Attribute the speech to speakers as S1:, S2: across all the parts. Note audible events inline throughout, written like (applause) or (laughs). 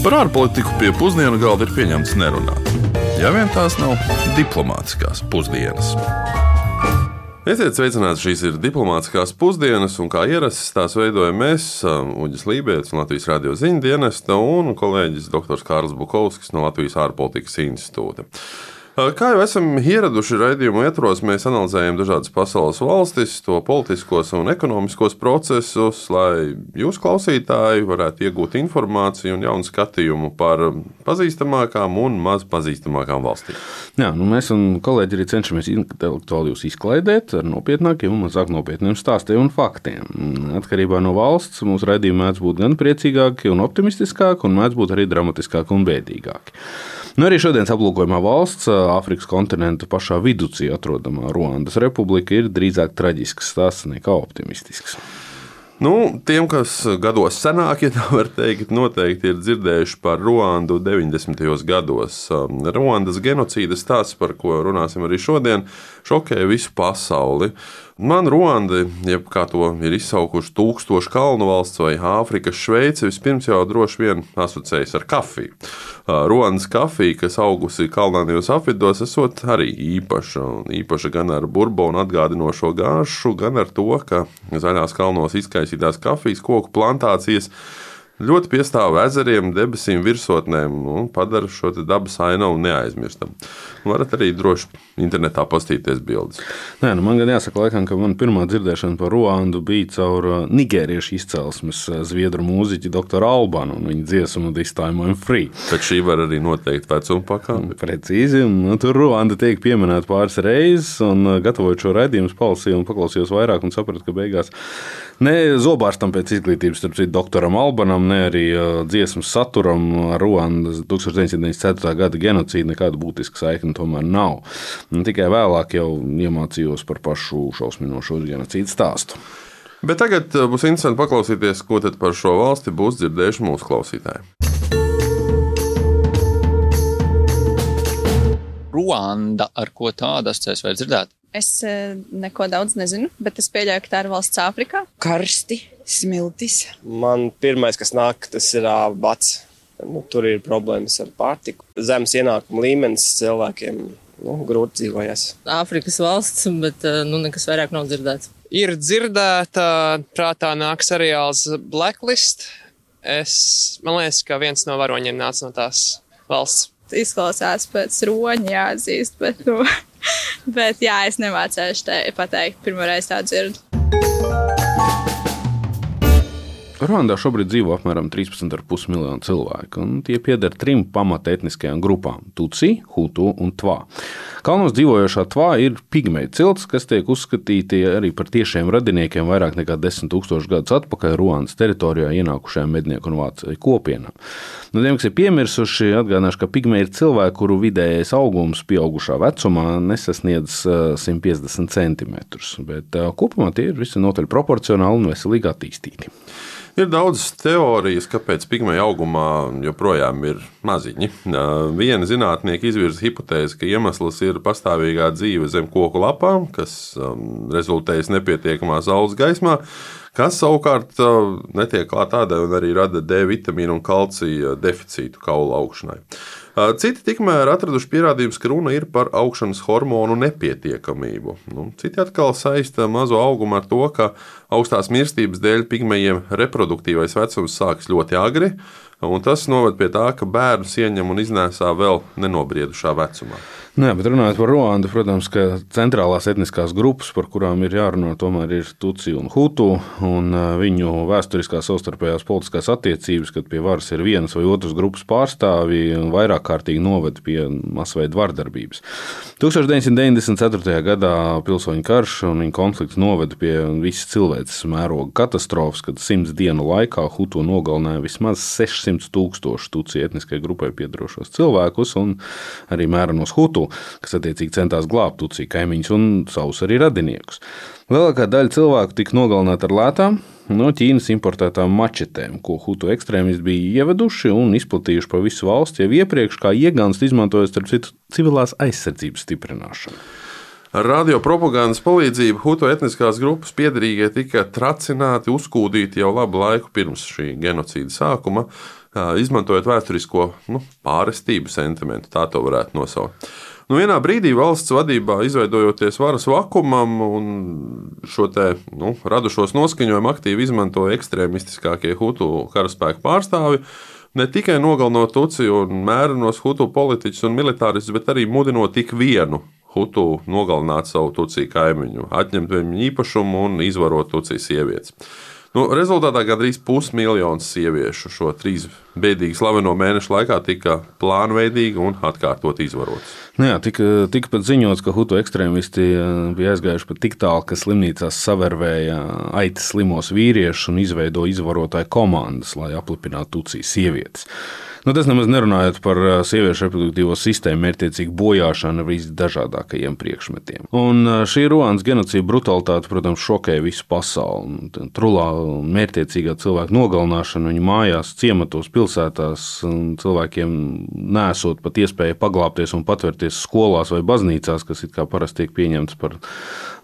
S1: Par ārpolitiku pie pusdienu galda ir pieņemts nerunāt. Ja vien tās nav diplomātiskās pusdienas. Esiet sveicināti, šīs ir diplomātiskās pusdienas, un kā ierasts tās veidojam mēs, Uģis Lībijams Latvijas radio ziņu dienesta un kolēģis Dr. Kārls Bukovskis no Latvijas ārpolitikas institūta. Kā jau esam ieraduši raidījumu ietvaros, mēs analizējam dažādas pasaules valstis, to politiskos un ekonomiskos procesus, lai jūs, klausītāji, varētu iegūt informāciju un jaunu skatījumu par pazīstamākām un maz pazīstamākām valstīm.
S2: Jā, nu mēs un kolēģi arī cenšamies intelektuāli jūs izklaidēt ar nopietnākiem un mazāk nopietniem stāstiem un faktiem. Atkarībā no valsts mūsu raidījumi mēdz būt gan priecīgāki un optimistiskāki, un mēdz būt arī dramatiskāki un bēdīgāki. Nu, arī šodienas aplūkojumā valsts, Āfrikas kontinenta pašā vidū atrodamā Ruandas republika, ir drīzāk traģisks stāsts nekā optimistisks.
S1: Nu, tiem, kas gados senāk, (laughs) ja tā var teikt, noteikti ir dzirdējuši par Ruandu 90. gados. Ruandas genocīda stāsts, par ko runāsim arī šodien, šokēja visu pasauli. Man Ruanda, jeb kā to ir izsaukuši tūkstošu kalnu valsts vai Āfrikas Šveice, vispirms jau droši vien asociējas ar kafiju. Ruandas kafija, kas augusi kalnānijos apvidos, esot arī īpaša. Īpaša gan ar burbonu atgādinošo gāšu, gan ar to, ka zaļās kalnos izkaisītās kafijas koku plantācijas ļoti piestāv ezeriem, debesīm, virsotnēm un padara šo dabas ainavu neaizmirstam. Varat arī droši internetā pastīties bildes.
S2: Nē, nu man gan jāsaka, laikam, ka man pirmā dzirdēšana par Ruandu bija caur uh, nigēriešu izcelsmes uh, zviedru mūziķi Dr. Albanu un viņa dziesmu This Time I'm Free.
S1: Bet šī var arī noteikt vecuma pakāpi.
S2: Precīzi, un nu, tur Ruanda tiek pieminēta pāris reizes, un gatavojot šo raidījumu, palasīju un paklausījos vairāk un sapratu, ka beigās ne zobārstam pēc izglītības, starp citu, doktoram Albanam, ne arī dziesmas saturam ar Ruandas 1994. gada genocīdu nekāda būtiska saikne tomēr nav. Un tikai vēlāk jau iemācījos par pašu šausminošo genocīdu stāstu.
S1: Bet tagad būs interesanti paklausīties, ko par šo valsti būs dzirdējuši mūsu klausītāji.
S3: Ruanda ar ko tādu asociēs vai dzirdēt?
S4: Es neko daudz nezinu, bet es pieļauju, ka tā ir valsts Āfrikā.
S5: Karsti, smiltis.
S6: Man pirmais, kas nāk, tas ir bats. Nu, tur ir problēmas ar pārtiku. Zemes ienākuma līmenis cilvēkiem nu, grūti dzīvojas.
S7: Āfrikas valsts, bet nu, nekas vairāk nav dzirdēts.
S8: Ir dzirdēta, prātā nāk seriāls Blacklist. Es, man liekas, ka viens no varoņiem nāca no tās valsts.
S4: Izklausās pēc roņa jāatzīst, bet, nu, bet jā, es nemācēšu te pateikt, pirmo reizi tā dzirdu.
S2: Ruandā šobrīd dzīvo apmēram 13,5 miljonu cilvēku, un tie pieder trim pamata etniskajām grupām - Tutsi, Hutu un Tvā. Kalnos dzīvojošā Tvā ir pigmeju cilts, kas tiek uzskatīti arī par tiešiem radiniekiem vairāk nekā 10 000 gadus atpakaļ Ruandas teritorijā ienākušajām mednieku un vācu kopienām. No tiem, kas ir piemirsuši, atgādināšu, ka pigmeji ir cilvēki, kuru vidējais augums pieaugušā vecumā nesasniedz 150 cm, bet kopumā tie ir visnotaļ proporcionāli un veselīgi attīstīti.
S1: Ir daudz teorijas, kāpēc pigmeja augumā joprojām ir maziņi. Viena zinātnieka izvirza hipotēzi, ka iemesls ir pastāvīgā dzīve zem koku lapām, kas um, rezultējas nepietiekamā saules gaismā, kas savukārt uh, netiek klāt tādai un arī rada D vitamīnu un kalcija deficītu kaula augšanai. Citi tikmēr atraduši pierādījumus, ka runa ir par augšanas hormonu nepietiekamību. Nu, citi atkal saista mazo augumu ar to, ka augstās mirstības dēļ pigmejiem reproduktīvais vecums sākas ļoti agri, un tas noved pie tā, ka bērnus ieņem un iznēsā vēl nenobriedušā vecumā.
S2: Nē, bet runājot par Ruandu, protams, ka centrālās etniskās grupas, par kurām ir jārunā, tomēr ir Tutsi un Hutu, un viņu vēsturiskās savstarpējās politiskās attiecības, kad pie varas ir vienas vai otras grupas pārstāvji, vairāk kārtīgi noved pie masveida vardarbības. 1994. gadā pilsoņu karš un viņa konflikts noveda pie visas cilvēces mēroga katastrofas, kad simts dienu laikā Hutu nogalināja vismaz 600 tūkstošu Tutsi etniskai grupai piedarošos cilvēkus un arī mērenos Hutu kas attiecīgi centās glābt Tutsī kaimiņus un savus arī radiniekus. Lielākā daļa cilvēku tika nogalināta ar lētām no Ķīnas importētām mačetēm, ko Hutu ekstrēmisti bija ieveduši un izplatījuši pa visu valsti jau iepriekš, kā iegānstu izmantojot starp citu civilās aizsardzības stiprināšanu.
S1: Ar radiopropagandas palīdzību Hutu etniskās grupas piedarīgie tika tracināti, uzkūdīti jau labu laiku pirms šī genocīda sākuma, izmantojot vēsturisko nu, pārestību sentimentu, tā to varētu nosaukt. Nu, vienā brīdī valsts vadībā izveidojoties varas vakumam un šo te, nu, radušos noskaņojumu aktīvi izmantoja ekstrēmistiskākie Hutu karaspēku pārstāvji. Ne tikai nogalinot Tuciju un mērenos Hutu politiķus un militāristus, bet arī mudinot tik vienu Hutu nogalināt savu Tuciju kaimiņu, atņemt viņu īpašumu un izvarot Tucijas sievietes. Nu, rezultātā gandrīz pusmiljons sieviešu šo trīs bēdīgi slaveno mēnešu laikā tika plānveidīgi un atkārtot izvarotas.
S2: Nu jā, tika, tika pat ziņots, ka hutu ekstrēmisti bija aizgājuši pat tik tālu, ka slimnīcās savērvēja aitas slimos vīriešus un izveidoja izvarotāju komandas, lai aplipinātu tucijas sievietes. Nu, tas nemaz nerunājot par sieviešu reproduktīvo sistēmu, mērķiecīgu bojāšanu visdažādākajiem priekšmetiem. Un šī Ruānas genocīda brutalitāte, protams, šokēja visu pasauli. Trulā mērķiecīgā cilvēka nogalināšana viņu mājās, ciematos, pilsētās, cilvēkiem nesot pat iespēju paglāpties un patvērties skolās vai baznīcās, kas it kā parasti tiek pieņemts par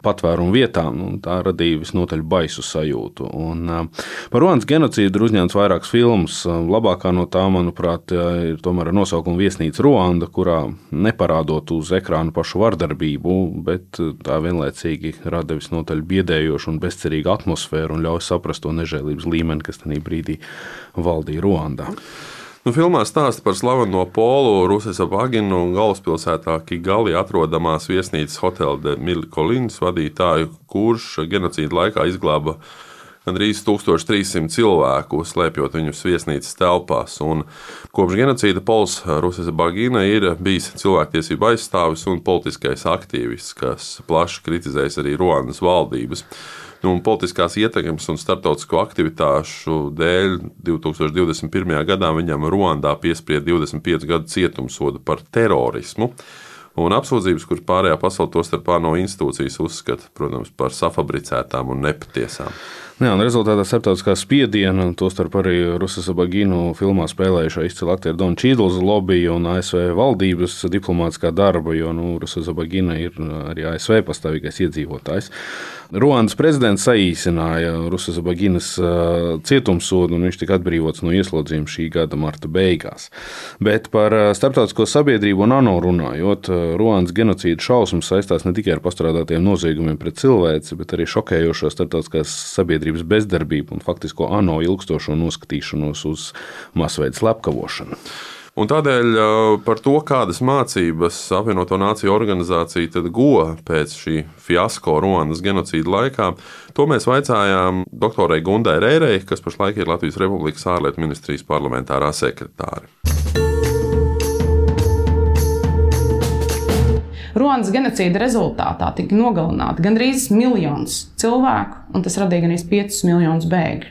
S2: patvērumu vietām. Tā radīja visnotaļ baisu sajūtu. Un, par Ronas genocīdu ir uzņemts vairākas filmas. Labākā no tām, manuprāt, ir tomēr nosaukumu viesnīca Ruanda, kurā neparādot uz ekrāna pašu vardarbību, bet tā vienlaicīgi rada visnotaļ biedējošu un bezcerīgu atmosfēru un ļauj saprast to nežēlības līmeni, kas tajā brīdī valdīja Ruandā.
S1: Nu, filmā stāsta par slaveno polu Rusijas apgānu un galvaspilsētā Kigali atrodamās viesnīcas Hotel de Milkolīnas vadītāju, kurš genocīda laikā izglāba gandrīz 1300 cilvēku, slēpjot viņus viesnīcas telpās. Un kopš genocīda Pols Rusijas Bagīna ir bijis cilvēktiesība aizstāvis un politiskais aktīvists, kas plaši kritizējis arī Ruandas valdības nu, politiskās ietekmes un starptautisko aktivitāšu dēļ 2021. gadā viņam Ruandā piesprieda 25 gadu cietumsodu par terorismu. Un apsūdzības, kuras pārējā pasaulē, tostarp ANO institūcijas, uzskata, protams, par safabricētām un nepatiesām.
S2: Jā, un rezultātā starptautiskā spiediena, tostarp arī Rusijas Bagīnu filmā spēlējušā izcila aktiera Dona Čīdls lobby un ASV valdības diplomātiskā darba, jo nu, Rusijas Bagīna ir arī ASV pastāvīgais iedzīvotājs. Ruandas prezidents saīsināja Rusijas Baginas cietumsodu, un viņš tika atbrīvots no ieslodzījuma šī gada marta beigās. Bet par starptautisko sabiedrību un ANO runājot, Ruandas genocīda šausmas saistās ne tikai ar pastrādātiem noziegumiem pret cilvēci, bet arī šokējošo starptautiskās sabiedrības sabiedrības bezdarbību un faktisko ANO ilgstošo noskatīšanos uz masveida slepkavošanu.
S1: Un tādēļ par to, kādas mācības apvienoto nāciju organizācija guva pēc šī fiasko Ruandas genocīda laikā, to mēs vaicājām doktorai Gundai Rērei, kas pašlaik ir Latvijas Republikas ārlietu ministrijas parlamentārā sekretāre.
S9: Ruandas genocīda rezultātā tika nogalināti gandrīz miljons cilvēku, un tas radīja gandrīz 5 miljonus bēgļu.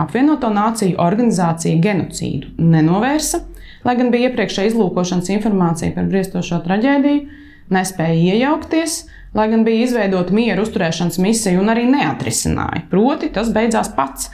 S9: Apvienoto nāciju organizācija genocīdu nenovērsa, lai gan bija iepriekšēja izlūkošanas informācija par briestošo traģēdiju, nespēja iejaukties, lai gan bija izveidota miera uzturēšanas misija un arī neatrisināja. Proti, tas beidzās pats.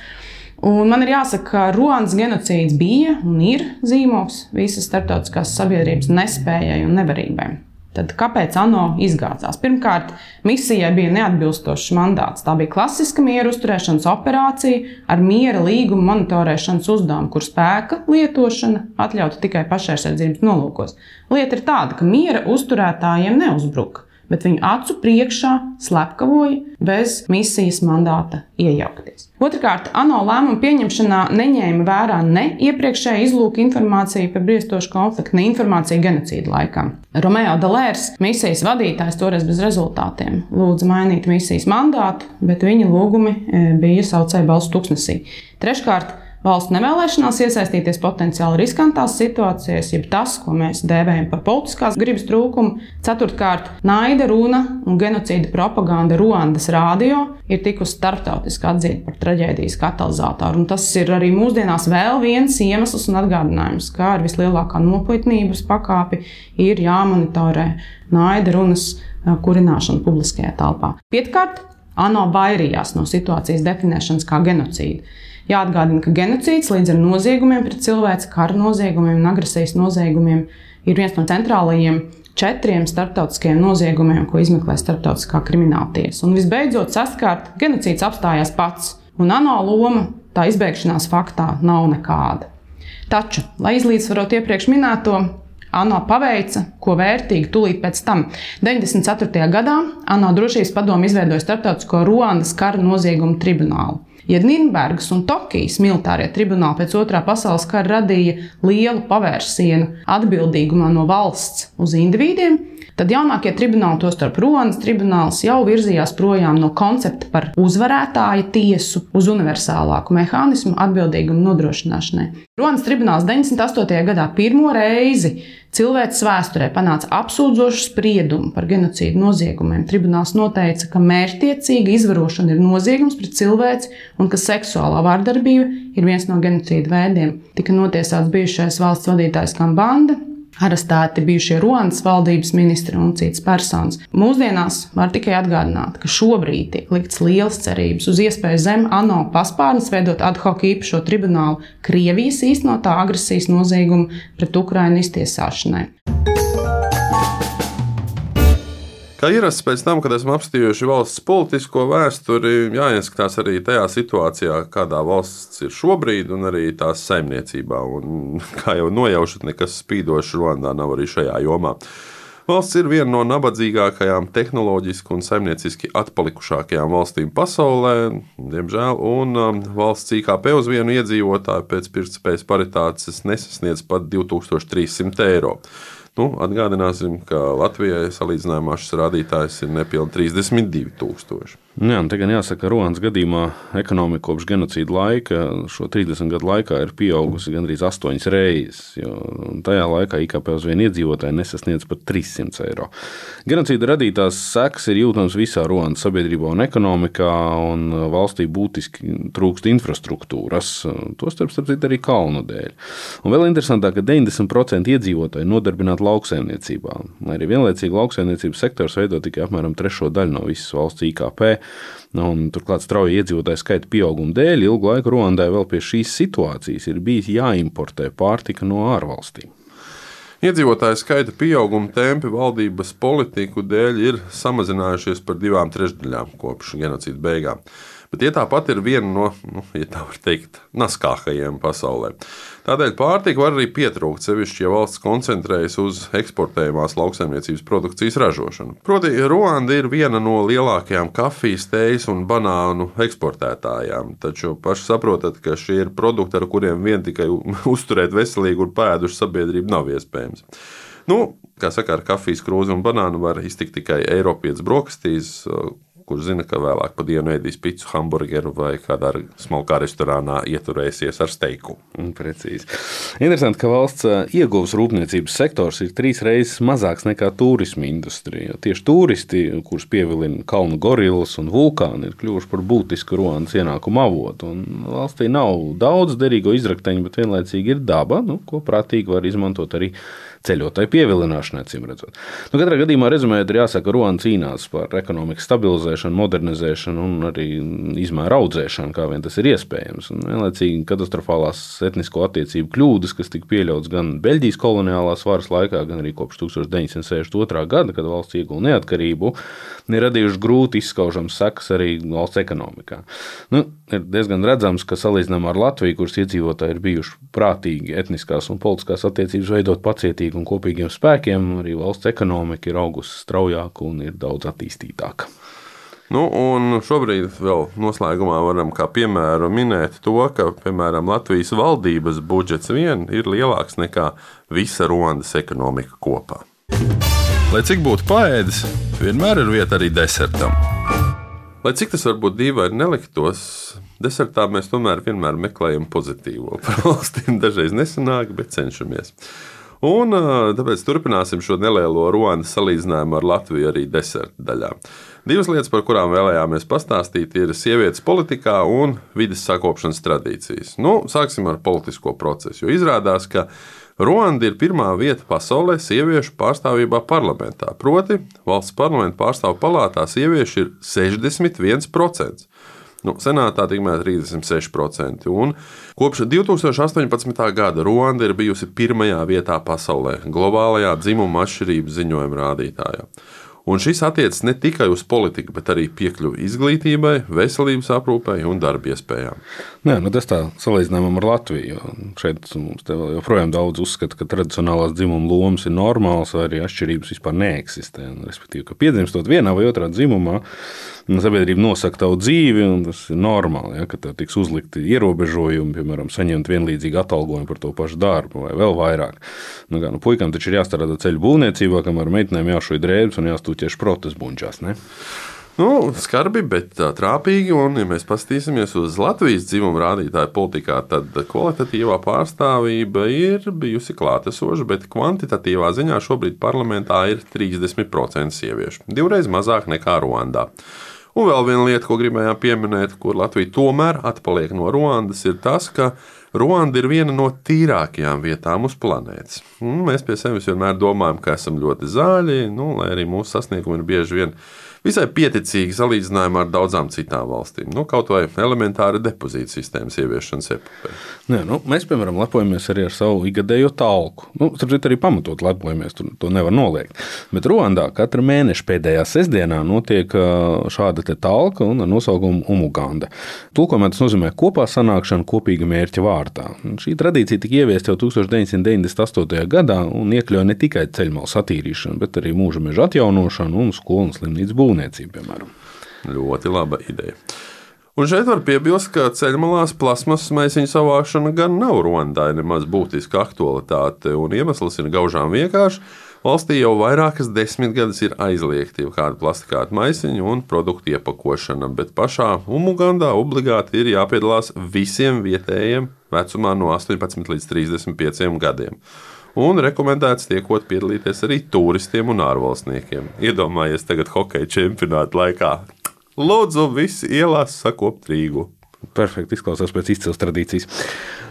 S9: Un man ir jāsaka, ka Ruandas genocīds bija un ir zīmogs visas starptautiskās sabiedrības nespējai un nevarībai. Tad kāpēc ANO izgāzās? Pirmkārt, misijai bija neatbilstošs mandāts. Tā bija klasiska miera uzturēšanas operācija ar miera līguma monitorēšanas uzdevumu, kur spēka lietošana atļauta tikai pašaizsardzības nolūkos. Lieta ir tāda, ka miera uzturētājiem neuzbruka bet viņu acu priekšā slepkavoja bez misijas mandāta iejaukties. Otrakārt, ANO lēmumu pieņemšanā neņēma vērā ne iepriekšēja izlūka informācija par briestošu konfliktu, ne informāciju genocīda laikā. Romeo Dalērs, misijas vadītājs, toreiz bez rezultātiem, lūdza mainīt misijas mandātu, bet viņa lūgumi e, bija saucēji balsu tuksnesī. Treškārt, valsts nevēlēšanās iesaistīties potenciāli riskantās situācijās, jeb tas, ko mēs dēvējam par politiskās gribas trūkumu. Ceturtkārt, naida runa un genocīda propaganda Ruandas rādio ir tikusi starptautiski atzīta par traģēdijas katalizatoru. Un tas ir arī mūsdienās vēl viens iemesls un atgādinājums, kā ar vislielākā nopietnības pakāpi ir jāmonitorē naida runas kurināšana publiskajā telpā. Piektkārt, ANO bairījās no situācijas definēšanas kā genocīda. Jāatgādina, ka genocīds līdz ar noziegumiem pret cilvēci, kara noziegumiem un agresijas noziegumiem ir viens no centrālajiem četriem starptautiskiem noziegumiem, ko izmeklē starptautiskā krimināla tiesa. Un visbeidzot, saskārt, genocīds apstājās pats, un ANO loma tā izbeigšanās faktā nav nekāda. Taču, lai izlīdzsvarot iepriekš minēto, ANO paveica ko vērtīgu tūlīt pēc tam. 94. gadā ANO drošības padomu izveidoja starptautisko Ruandas kara noziegumu tribunālu. Ja Nīderlandes un Tokijas militārie tribunāli pēc otrā pasaules kara radīja lielu pavērsienu atbildīgumā no valsts uz individiem, tad jaunākie tribunāli, tostarp Ronas tribunāls, jau virzījās projām no koncepta par uzvarētāja tiesu uz universālāku mehānismu atbildīgumu nodrošināšanai. Ronas tribunāls 98. gadā pirmo reizi Cilvēces vēsturē panāca apsūdzošu spriedumu par genocīdu noziegumiem. Tribunāls noteica, ka mērķtiecīga izvarošana ir noziegums pret cilvēci un ka seksuālā vardarbība ir viens no genocīda veidiem. Tika notiesāts bijušais valsts vadītājs Kambanda, arestēti bijušie Ronas valdības ministri un citas personas. Mūsdienās var tikai atgādināt, ka šobrīd tiek likts liels cerības uz iespēju zem ANO paspārnes veidot ad hoc īpašo tribunālu Krievijas īstenotā agresijas noziegumu pret Ukrainu iztiesāšanai.
S1: Kā ierasts pēc tam, kad esam apstījuši valsts politisko vēsturi, jāieskatās arī tajā situācijā, kādā valsts ir šobrīd, un arī tās saimniecībā. Un, (laughs) kā jau nojaušat, nekas spīdošs Rondā nav arī šajā jomā. Valsts ir viena no nabadzīgākajām, tehnoloģiski un saimnieciski atpalikušākajām valstīm pasaulē, diemžēl, un um, valsts IKP uz vienu iedzīvotāju pēc pirktspējas paritātes nesasniedz pat 2300 eiro. Nu, atgādināsim, ka Latvijai salīdzinājumā šis rādītājs ir nepilnīgi 32,000.
S2: Jā, te gan jāsaka, ka Ronas gadījumā ekonomika kopš genocīda laika, šo 30 gadu laikā, ir pieaugusi gandrīz 8 reizes. Tajā laikā IKP uz vienu iedzīvotāju nesasniedz pat 300 eiro. Genocīda radītās sekas ir jūtamas visā Ronas sabiedrībā un ekonomikā, un valstī būtiski trūkst infrastruktūras, tostarp arī kalnu dēļ. Un vēl interesantāk, ka 90% iedzīvotāji nodarbināti lauksaimniecībā. Arī vienlaicīgi lauksaimniecības sektors veido tikai apmēram trešo daļu no visas valsts IKP. Nu, un, turklāt strauji iedzīvotāju skaita pieauguma dēļ ilgu laiku Rwandai vēl pie šīs situācijas ir bijis jāimportē pārtika no ārvalstīm.
S1: Iedzīvotāju skaita pieauguma tempi valdības politiku dēļ ir samazinājušies par divām trešdaļām kopš genocīda beigām. Bet tie tāpat ir viena no, nu, ja tā var teikt, naskākajiem pasaulē. Tādēļ pārtika var arī pietrūkt, sevišķi, ja valsts koncentrējas uz eksportējumās lauksaimniecības produkcijas ražošanu. Proti, Ruanda ir viena no lielākajām kafijas, tējas un banānu eksportētājām. Taču paši saprotat, ka šie ir produkti, ar kuriem vien tikai (laughs) uzturēt veselīgu un pēdušu sabiedrību nav iespējams. Nu, kā saka, ar kafijas krūzi un banānu var iztikt tikai Eiropietas brokastīs kurš zina, ka vēlāk pa dienu ēdīs picu, hamburgeru vai kādā smalkā restorānā ieturēsies ar steiku.
S2: Mm, precīzi. Interesanti, ka valsts ieguvas rūpniecības sektors ir trīs reizes mazāks nekā turisma industrija. Tieši turisti, kurus pievilina kalnu gorillas un vulkāni, ir kļuvuši par būtisku Ronas ienākumu avotu. Un valstī nav daudz derīgo izrakteņu, bet vienlaicīgi ir daba, nu, ko prātīgi var izmantot arī ceļotāju pievilināšanai, cīm redzot. Nu, katrā gadījumā, rezumējot, ir jāsaka, ka Ronas cīnās par ekonomikas stabilizēšanu, modernizēšanu un arī izmēru audzēšanu, kā vien tas ir iespējams. Un vienlaicīgi katastrofālās etnisko attiecību kļūdas, kas tika pieļautas gan Beļģijas koloniālās varas laikā, gan arī kopš 1962. gada, kad valsts ieguva neatkarību, ir radījuši grūti izskaužams sekas arī valsts ekonomikā. Nu, ir diezgan redzams, ka salīdzinām ar Latviju, kuras iedzīvotāji ir bijuši prātīgi etniskās un politiskās attiecības veidot pacietīgi un kopīgiem spēkiem arī valsts ekonomika ir augusi straujāk un ir daudz attīstītāka.
S1: Nu, šobrīd vēl noslēgumā varam kā piemēru minēt to, ka piemēram, Latvijas valdības budžets vien ir lielāks nekā visa Rondas ekonomika kopā. Lai cik būtu paēdis, vienmēr ir vieta arī desertam. Lai cik tas varbūt dīvaini neliktos, desertā mēs tomēr vienmēr meklējam pozitīvo. Par (laughs) valstīm dažreiz nesanāk, bet cenšamies. Un tāpēc turpināsim šo nelielo ronu salīdzinājumu ar Latviju arī deserta daļā. Divas lietas, par kurām vēlējāmies pastāstīt, ir sievietes politikā un vidas sakopšanas tradīcijas. Nu, sāksim ar politisko procesu, jo izrādās, ka Ruanda ir pirmā vieta pasaulē sieviešu pārstāvībā parlamentā. Proti, valsts parlamenta pārstāvu palātā sieviešu ir 61%. Nu, senātā tikmēr 36%. Un kopš 2018. gada Ruanda ir bijusi pirmajā vietā pasaulē globālajā dzimuma atšķirību ziņojuma rādītājā. Un šis attiecas ne tikai uz politiku, bet arī piekļuvi izglītībai, veselības aprūpei un darba iespējām.
S2: Nē, nu tas tā salīdzinājumam ar Latviju. Šeit mums joprojām daudz uzskata, ka tradicionālās dzimuma lomas ir normālas, vai arī atšķirības vispār neeksistē. Respektīvi, ka piedzimstot vienā vai otrā dzimumā, sabiedrība nosaka tavu dzīvi, un tas ir normāli, ja, ka tev tiks uzlikti ierobežojumi, piemēram, saņemt vienlīdzīgu atalgojumu par to pašu darbu vai vēl vairāk. Nu, kā, nu, puikam taču ir jāstrādā ceļu būvniecībā, kamēr meitenēm jāšoja drēbes un jāstūj tieši protas buņģās. Ne?
S1: Nu, skarbi, bet trāpīgi. Un, ja mēs paskatīsimies uz Latvijas dzimumu rādītāju politikā, tad kvalitatīvā pārstāvība ir bijusi klātesoša, bet kvantitatīvā ziņā šobrīd parlamentā ir 30% sieviešu. Divreiz mazāk nekā Ruandā. Un vēl viena lieta, ko gribējām pieminēt, kur Latvija tomēr atpaliek no Ruandas, ir tas, ka Ruanda ir viena no tīrākajām vietām uz planētas. Un mēs pie sevis vienmēr domājam, ka esam ļoti zaļi, nu, lai arī mūsu sasniegumi ir bieži vien visai pieticīgi salīdzinājumā ar daudzām citām valstīm. Nu, kaut vai elementāra depozīta sistēmas ieviešanas.
S2: Nē, nu, mēs, piemēram, lepojamies arī ar savu ikgadējo talku. Nu, Turpretī arī pamatot lepojamies, tur to nevar noliegt. Bet Ruandā katra mēneša pēdējā sestdienā notiek šāda talka un ar nosaukumu Umuganda. Tulkojumā tas nozīmē kopā sanākšanu kopīga mērķa vārtā. Šī tradīcija tika ieviesta jau 1998. gadā un iekļauja ne tikai ceļmalu satīrīšanu, bet arī mūža meža atjaunošanu un skolu un slimnīcu būvniecību būvniecību, piemēram.
S1: Ļoti laba ideja. Un šeit var piebilst, ka ceļmalās plasmas maisiņu savākšana gan nav Rwandai nemaz būtiska aktualitāte, un iemesls ir gaužām vienkāršs. Valstī jau vairākas desmitgades ir aizliegti kāda plastikāta maisiņa un produktu iepakošana, bet pašā Umugandā obligāti ir jāpiedalās visiem vietējiem vecumā no 18 līdz 35 gadiem un rekomendēts tiekot piedalīties arī turistiem un ārvalstniekiem. Iedomājieties, tagad hokeja čempionāta laikā. Lūdzu, visi ielās sakopt Rīgu.
S2: Perfekti izklausās pēc izcils tradīcijas.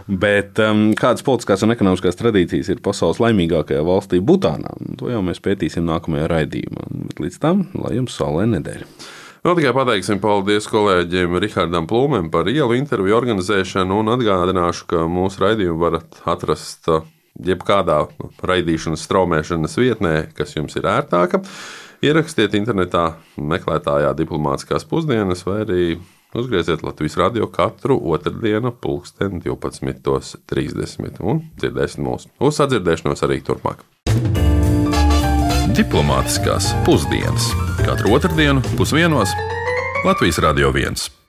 S2: Bet um, kādas politiskās un ekonomiskās tradīcijas ir pasaules laimīgākajā valstī, Butānā? To jau mēs pētīsim nākamajā raidījumā. Bet līdz tam, lai jums saulē nedēļa!
S1: Vēl tikai pateiksim paldies kolēģiem Rihardam Plūmēm par ielu interviju organizēšanu un atgādināšu, ka mūsu raidījumu varat atrast jebkādā raidīšanas, straumēšanas vietnē, kas jums ir ērtāka. Ierakstiet internetā, meklētājā diplomātiskās pusdienas, vai arī uzgrieziet Latvijas radio katru otrdienu, pulksten 12.30. un dzirdēsiet mūs. Uz sadzirdēšanos arī turpmāk. Diplomātiskās pusdienas katru otrdienu pusdienos Latvijas Radio 1.